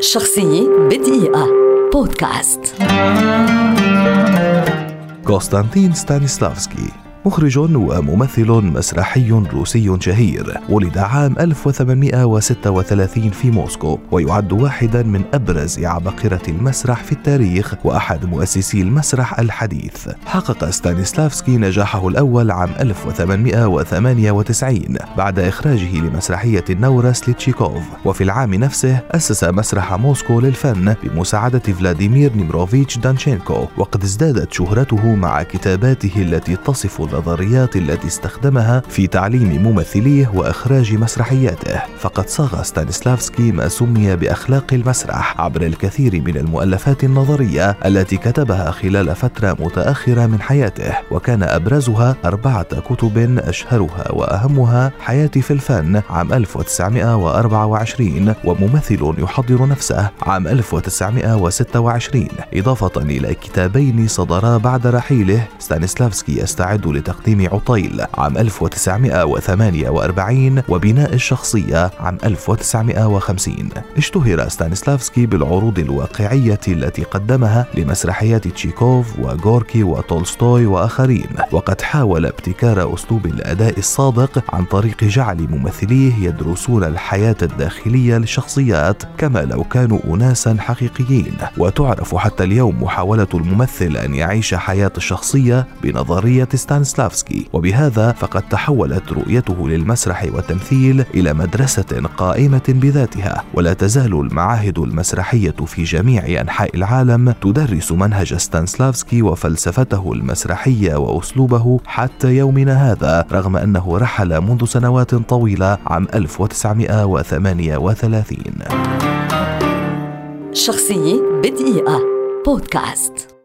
شخصية بدقيقة. بودكاست. كوستانتين ستانيسلافسكي مخرج وممثل مسرحي روسي شهير ولد عام 1836 في موسكو ويعد واحدا من أبرز عباقرة المسرح في التاريخ وأحد مؤسسي المسرح الحديث. حقق ستانيسلافسكي نجاحه الأول عام 1898 بعد إخراجه لمسرحية النورس لتشيكوف وفي العام نفسه أسس مسرح موسكو للفن بمساعدة فلاديمير نيمروفيتش دانشينكو وقد ازدادت شهرته مع كتاباته التي تصف النظريات التي استخدمها في تعليم ممثليه وإخراج مسرحياته. فقد صاغ ستانسلافسكي ما سمي بأخلاق المسرح عبر الكثير من المؤلفات النظرية التي كتبها خلال فترة متأخرة من حياته وكان أبرزها أربعة كتب أشهرها وأهمها حياتي في الفن عام 1924 وممثل يحضر نفسه عام 1926 إضافة إلى كتابين صدرا بعد رحيله ستانسلافسكي يستعد لتقديم عطيل عام 1948 وبناء الشخصية عام 1950 اشتهر ستانسلافسكي بالعروض الواقعية التي قدمها لمسرحيات تشيكوف وغوركي وتولستوي وآخرين وقد حاول ابتكار أسلوب الأداء الصادق عن طريق جعل ممثليه يدرسون الحياة الداخلية للشخصيات كما لو كانوا أناسا حقيقيين. وتعرف حتى اليوم محاولة الممثل أن يعيش حياة الشخصية بنظرية ستانسلافسكي ستانسلافسكي وبهذا فقد تحولت رؤيته للمسرح والتمثيل إلى مدرسة قائمة بذاتها. ولا تزال المعاهد المسرحية في جميع أنحاء العالم تدرس منهج ستانسلافسكي وفلسفته المسرحية وأسلوبه حتى يومنا هذا رغم أنه رحل منذ سنوات طويلة عام 1938 شخصية بدقيقة. بودكاست.